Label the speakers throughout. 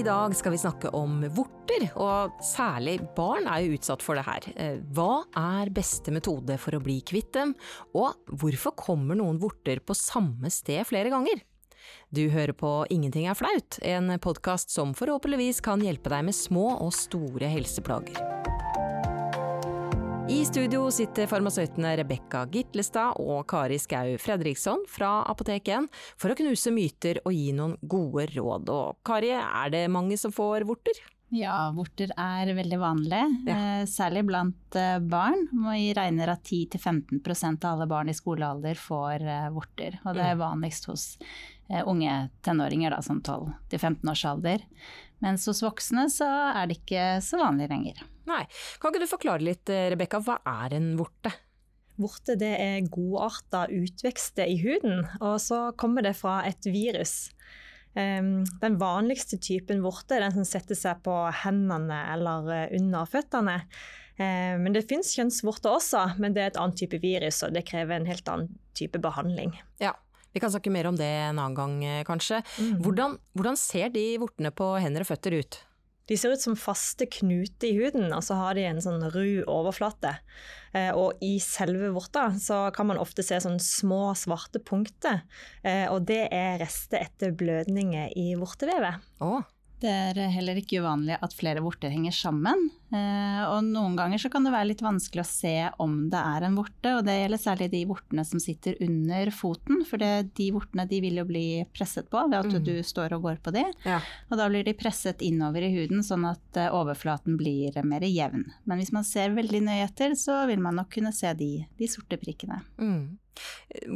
Speaker 1: I dag skal vi snakke om vorter, og særlig barn er jo utsatt for det her. Eh, hva er beste metode for å bli kvitt dem, og hvorfor kommer noen vorter på samme sted flere ganger? Du hører på Ingenting er flaut, en podkast som forhåpentligvis kan hjelpe deg med små og store helseplager. I studio sitter farmasøytene Rebekka Gitlestad og Kari Skau Fredriksson fra Apotek 1 for å knuse myter og gi noen gode råd. Og Kari, er det mange som får vorter?
Speaker 2: Ja, vorter er veldig vanlig,
Speaker 1: Ja.
Speaker 2: eh, særlig blant eh, barn. Vi regner at 10-15% av alle barn i skolealder får eh, vorter. Og det er vanligst hos unge tenåringer, da, sånn 12-15 års alder. Mens hos voksne så er det ikke så vanlig lenger.
Speaker 1: Nei. Kan ikke du forklare litt, Rebekka, hva er en vorte?
Speaker 3: Vorte det er godarta utvekster i huden, og så kommer det fra et virus. Em, Den vanligste typen vorte er den som setter seg på hendene eller eh, under føttene. Eh, Men det fins kjønnsvorter også, men det er et annet type virus, og det krever en helt annen type behandling.
Speaker 1: Ja, vi kan snakke mer om det en annen gang, kanskje. kanskje. Hvordan, hvordan ser de vortene på hender og føtter ut?
Speaker 3: De ser ut som faste knuter i huden, og så har de en sånn ru overflate. Eh, Og i selve vorta så kan man ofte se sånne små svarte punkter, eh, og det er rester etter blødninger i vortevevet.
Speaker 1: Å,
Speaker 2: Det er heller ikke uvanlig at flere vorter henger sammen. eh, Og noen ganger så kan det være litt vanskelig å se om det er en vorte, og det gjelder særlig de vortene som sitter under foten, for det, de vortene de vil jo bli presset på ved at du står og går på de.
Speaker 1: ja.
Speaker 2: Og da blir de presset innover i huden, sånn at eh, overflaten blir mer jevn. Men hvis man ser veldig nøye etter, så vil man nok kunne se de, de sorte prikkene.
Speaker 1: Mm.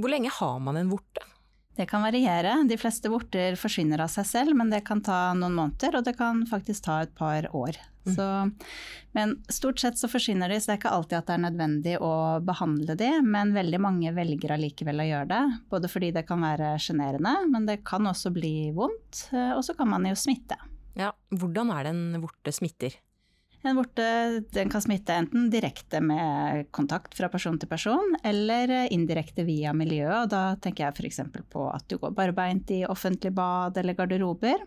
Speaker 1: Hvor lenge har man en vorte?
Speaker 2: Det kan variere. De fleste vorter forsvinner av seg selv, men det kan ta noen måneder, og det kan faktisk ta et par år. Så, men stort sett så forsvinner de, så det er ikke alltid at det er nødvendig å behandle de, men veldig mange velger allikevel å gjøre det. Både fordi det kan være sjenerende, men det kan også bli vondt, eh, og så kan man jo smitte.
Speaker 1: Ja, hvordan er det en vorte smitter?
Speaker 2: En vorte den kan smitte enten direkte med kontakt fra person til person, eller indirekte via miljøet. Og da tenker jeg f.eks. på at du går barbeint i offentlig bad eller garderober.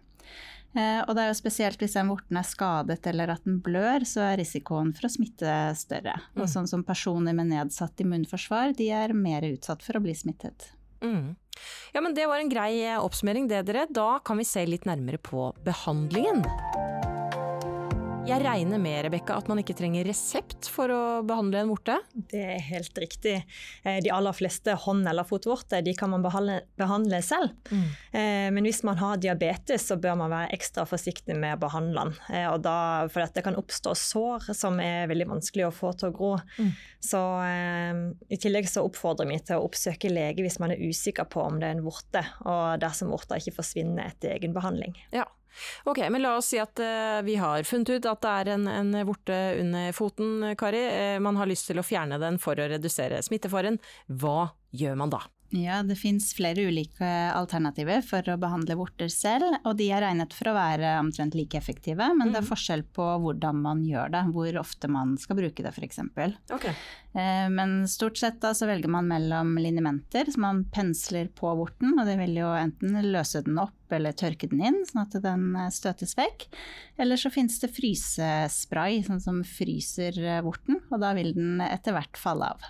Speaker 2: Eh, Og det er jo spesielt hvis den vorten er skadet eller at den blør, så er risikoen for å smitte større. Og sånn som personer med nedsatt immunforsvar, de er mer utsatt for å bli smittet.
Speaker 1: Mm. Ja, men det var en grei eh, oppsummering det, dere. Da kan vi se litt nærmere på behandlingen. Jeg regner med, Rebekka, at man ikke trenger resept for å behandle en vorte?
Speaker 3: Det er helt riktig. Eh, De aller fleste hånd- eller fotvorter de kan man behandle, behandle selv. Mm. Men hvis man har diabetes, så bør man være ekstra forsiktig med å behandle den. Eh, Og da, for at det kan oppstå sår som er veldig vanskelig å få til å gro. Så eh, I tillegg så oppfordrer vi til å oppsøke lege hvis man er usikker på om det er en vorte, og dersom vorta ikke forsvinner etter egenbehandling.
Speaker 1: Ja. Ok, men la oss si at eh, vi har funnet ut at det er en, en vorte under foten, Kari. Eh, man har lyst til å fjerne den for å redusere smittefaren. Hva gjør man da?
Speaker 2: Ja, det fins flere ulike alternativer for å behandle vorter selv, og de er regnet for å være omtrent like effektive, men det er forskjell på hvordan man gjør det, hvor ofte man skal bruke det f.eks.
Speaker 1: Ok.
Speaker 2: Eh, Men stort sett da så velger man mellom linimenter, så man pensler på vorten, og det vil jo enten løse den opp eller tørke den inn, sånn at den eh, støtes vekk. Eller så finnes det frysespray, sånn som fryser eh, vorten, og da vil den etter hvert falle av.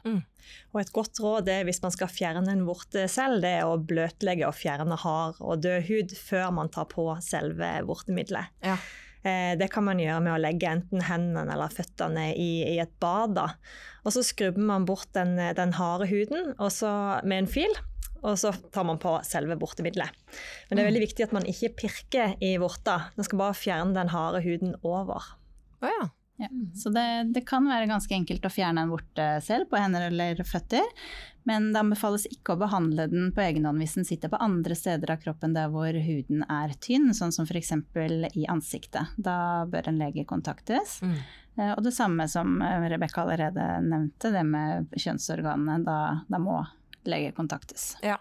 Speaker 3: Og et godt råd er hvis man skal fjerne en vorte selv, det er å bløtlegge og fjerne hard og død hud før man tar på selve vortemiddelet.
Speaker 1: Ja.
Speaker 3: Eh, Det kan man gjøre med å legge enten hendene eller føttene i, i et bad. Da. Og så skrubber man bort den, den harde huden og så med en fil. Og så tar man på selve vortemiddelet. Men det er veldig viktig at man ikke pirker i vorta. Man skal bare fjerne den harde huden over.
Speaker 1: Oh, ja.
Speaker 2: Ja, så det, det kan være ganske enkelt å fjerne en vorte selv på hender eller føtter, men det anbefales ikke å behandle den på egen hånd hvis den sitter på andre steder av kroppen der hvor huden er tynn, sånn som f.eks. i ansiktet. Da bør en lege kontaktes.
Speaker 1: Mm.
Speaker 2: Eh, Og det samme som eh, Rebekka allerede nevnte, det med kjønnsorganene, da, da må lege kontaktes.
Speaker 1: ja.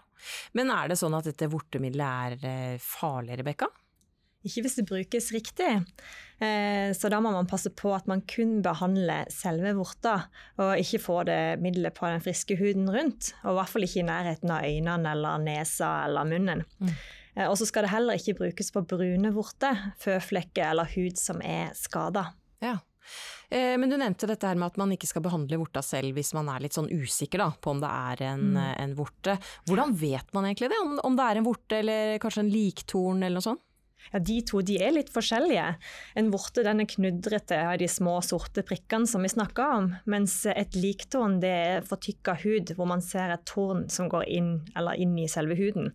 Speaker 1: Men er det sånn at dette vortemiddelet er eh, farlig, Rebekka?
Speaker 3: Ikke hvis det brukes riktig. Eh, Så da må man passe på at man kun behandler selve vorta, og ikke få det middelet på den friske huden rundt. Og i hvert fall ikke i nærheten av øynene eller nesa eller munnen. Og så skal det heller ikke brukes på brune vorter, føflekker eller hud som er skada.
Speaker 1: Ja. Eh, men du nevnte dette her med at man ikke skal behandle vorta selv hvis man er litt sånn usikker da, på om det er en, mm. en vorte. Hvordan vet man egentlig det? Om, om det er en vorte eller kanskje en liktorn eller noe sånt?
Speaker 3: Ja, de to de er litt forskjellige. En vorte den er knudrete av de små sorte prikkene som vi snakka om, mens et liktårn det er fortykka hud hvor man ser et tårn som går inn, eller inn i selve huden.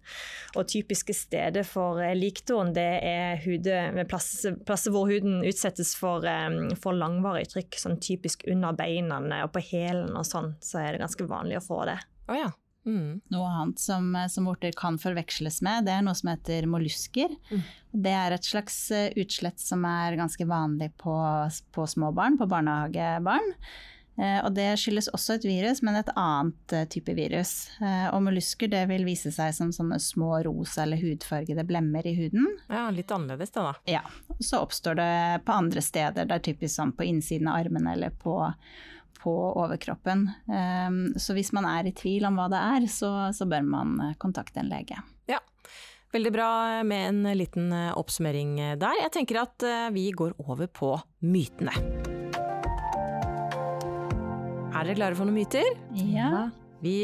Speaker 3: Og typiske steder for eh, liktårn det er huder plasser, plasser, hvor huden utsettes for, um, for langvarig trykk, sånn typisk under beina og på hælen og sånn, så er det ganske vanlig å få det.
Speaker 1: Oh, ja.
Speaker 2: Mm. Noe annet som, som vorter kan forveksles med, det er noe som heter mollusker. Mm. Det er et slags eh, utslett som er ganske vanlig på, på små barn, på barnehagebarn. Eh, og det skyldes også et virus, men et annet eh, type virus. Eh, og mollusker det vil vise seg som sånne små rosa eller hudfargede blemmer i huden.
Speaker 1: Ja, Litt annerledes da. da.
Speaker 2: Ja. Så oppstår det på andre steder. Det er typisk sånn på innsiden av armene eller på på overkroppen. Ehm, så hvis man er i tvil om hva det er, så, så bør man eh, kontakte en lege.
Speaker 1: Ja, Veldig bra med en liten eh, oppsummering der. Jeg tenker at eh, vi går over på mytene. Er dere klare for noen myter?
Speaker 2: Ja.
Speaker 1: Vi,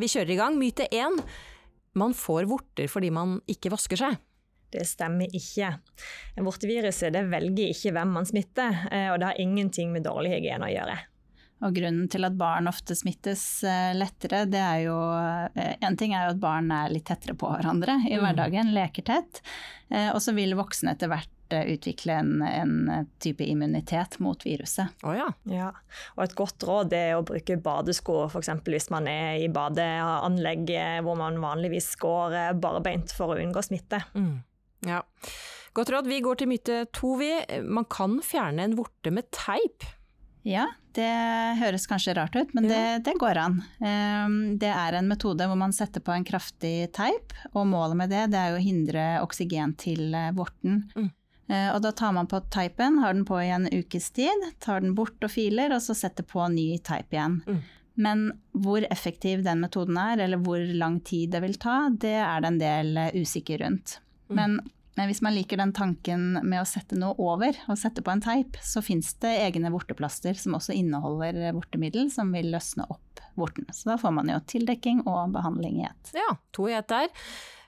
Speaker 1: vi kjører i gang. Myte én. Man får vorter fordi man ikke vasker seg.
Speaker 3: Det stemmer ikke. Vorteviruset velger ikke hvem man smitter, og det har ingenting med dårlig hygiene å gjøre.
Speaker 2: Og grunnen til at barn ofte smittes eh, lettere, det er jo eh, En ting er jo at barn er litt tettere på hverandre i mm. hverdagen, leker tett. Eh, og så vil voksne etter hvert utvikle en, en, type immunitet mot viruset.
Speaker 1: Oh, ja.
Speaker 3: Ja. Og et godt råd er å bruke badesko f.eks. hvis man er i badeanlegg hvor man vanligvis går barbeint for å unngå smitte.
Speaker 1: Mm. Ja. Godt råd. Vi går til myte to, vi. Man kan fjerne en vorte med teip.
Speaker 2: Ja, det høres kanskje rart ut, men det, det, går an. Ehm, det er en metode hvor man setter på en kraftig teip, og målet med det, det er å hindre oksygen til eh, vorten. Mm. Eh, og da tar man på teipen, har den på i en ukes tid, tar den bort og filer, og så setter på ny teip igjen. Mm. Men hvor effektiv den metoden er, eller hvor lang tid det vil ta, det er det en del eh, usikker rundt. Mm. Men men hvis man liker den tanken med å sette noe over, og sette på en teip, så fins det egne vorteplaster som også inneholder vortemiddel som vil løsne opp vorten. Så da får man jo tildekking og behandling i ett.
Speaker 1: Ja, to i ett der.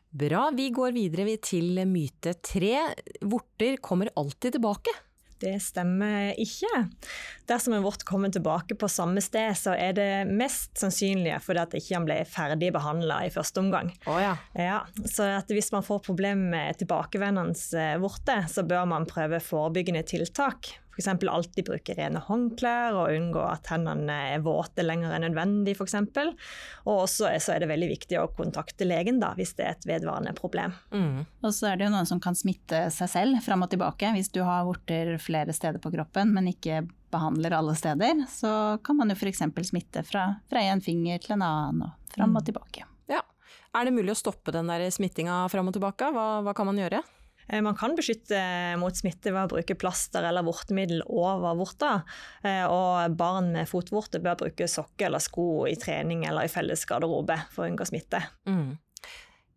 Speaker 1: Bra, vi går videre til myte tre. Vorter kommer alltid tilbake.
Speaker 3: Det stemmer ikke. Dersom en vort kommer tilbake på samme sted, så er det mest sannsynlig fordi at ikke han ble ferdig behandla i første omgang.
Speaker 1: Oh, ja.
Speaker 3: Ja, så hvis man får problemer med tilbakevendende eh, vorter, så bør man prøve forebyggende tiltak. F.eks. alltid bruke rene håndklær og unngå at hendene er våte lenger enn nødvendig f.eks. Og også så er det veldig viktig å kontakte legen da, hvis det er et vedvarende problem.
Speaker 2: Mm. Og så er det jo noen som kan smitte seg selv fram og tilbake. Hvis du har vorter flere steder på kroppen, men ikke behandler alle steder, så kan man jo f.eks. smitte fra, fra en finger til en annen og fram og mm. tilbake.
Speaker 1: Ja. Er det mulig å stoppe den der smittinga fram og tilbake? Hva, hva kan man gjøre?
Speaker 3: Eh, man kan beskytte mot smitte ved å bruke plaster eller vortemiddel over vorta. Eh, og barn med fotvorte bør bruke sokker eller sko i trening eller i felles garderobe for å unngå smitte.
Speaker 1: Mm.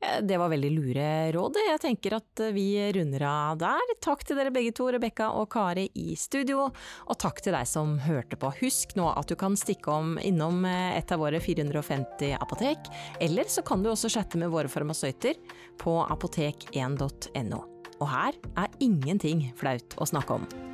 Speaker 1: Det var veldig lure råd. Jeg tenker at vi runder av der. Takk til dere begge to, Rebekka og Kari i studio. Og takk til deg som hørte på. Husk nå at du kan stikke om innom et av våre 450 apotek. Eller så kan du også chatte med våre farmasøyter på apotek1.no. Og her er ingenting flaut å snakke om.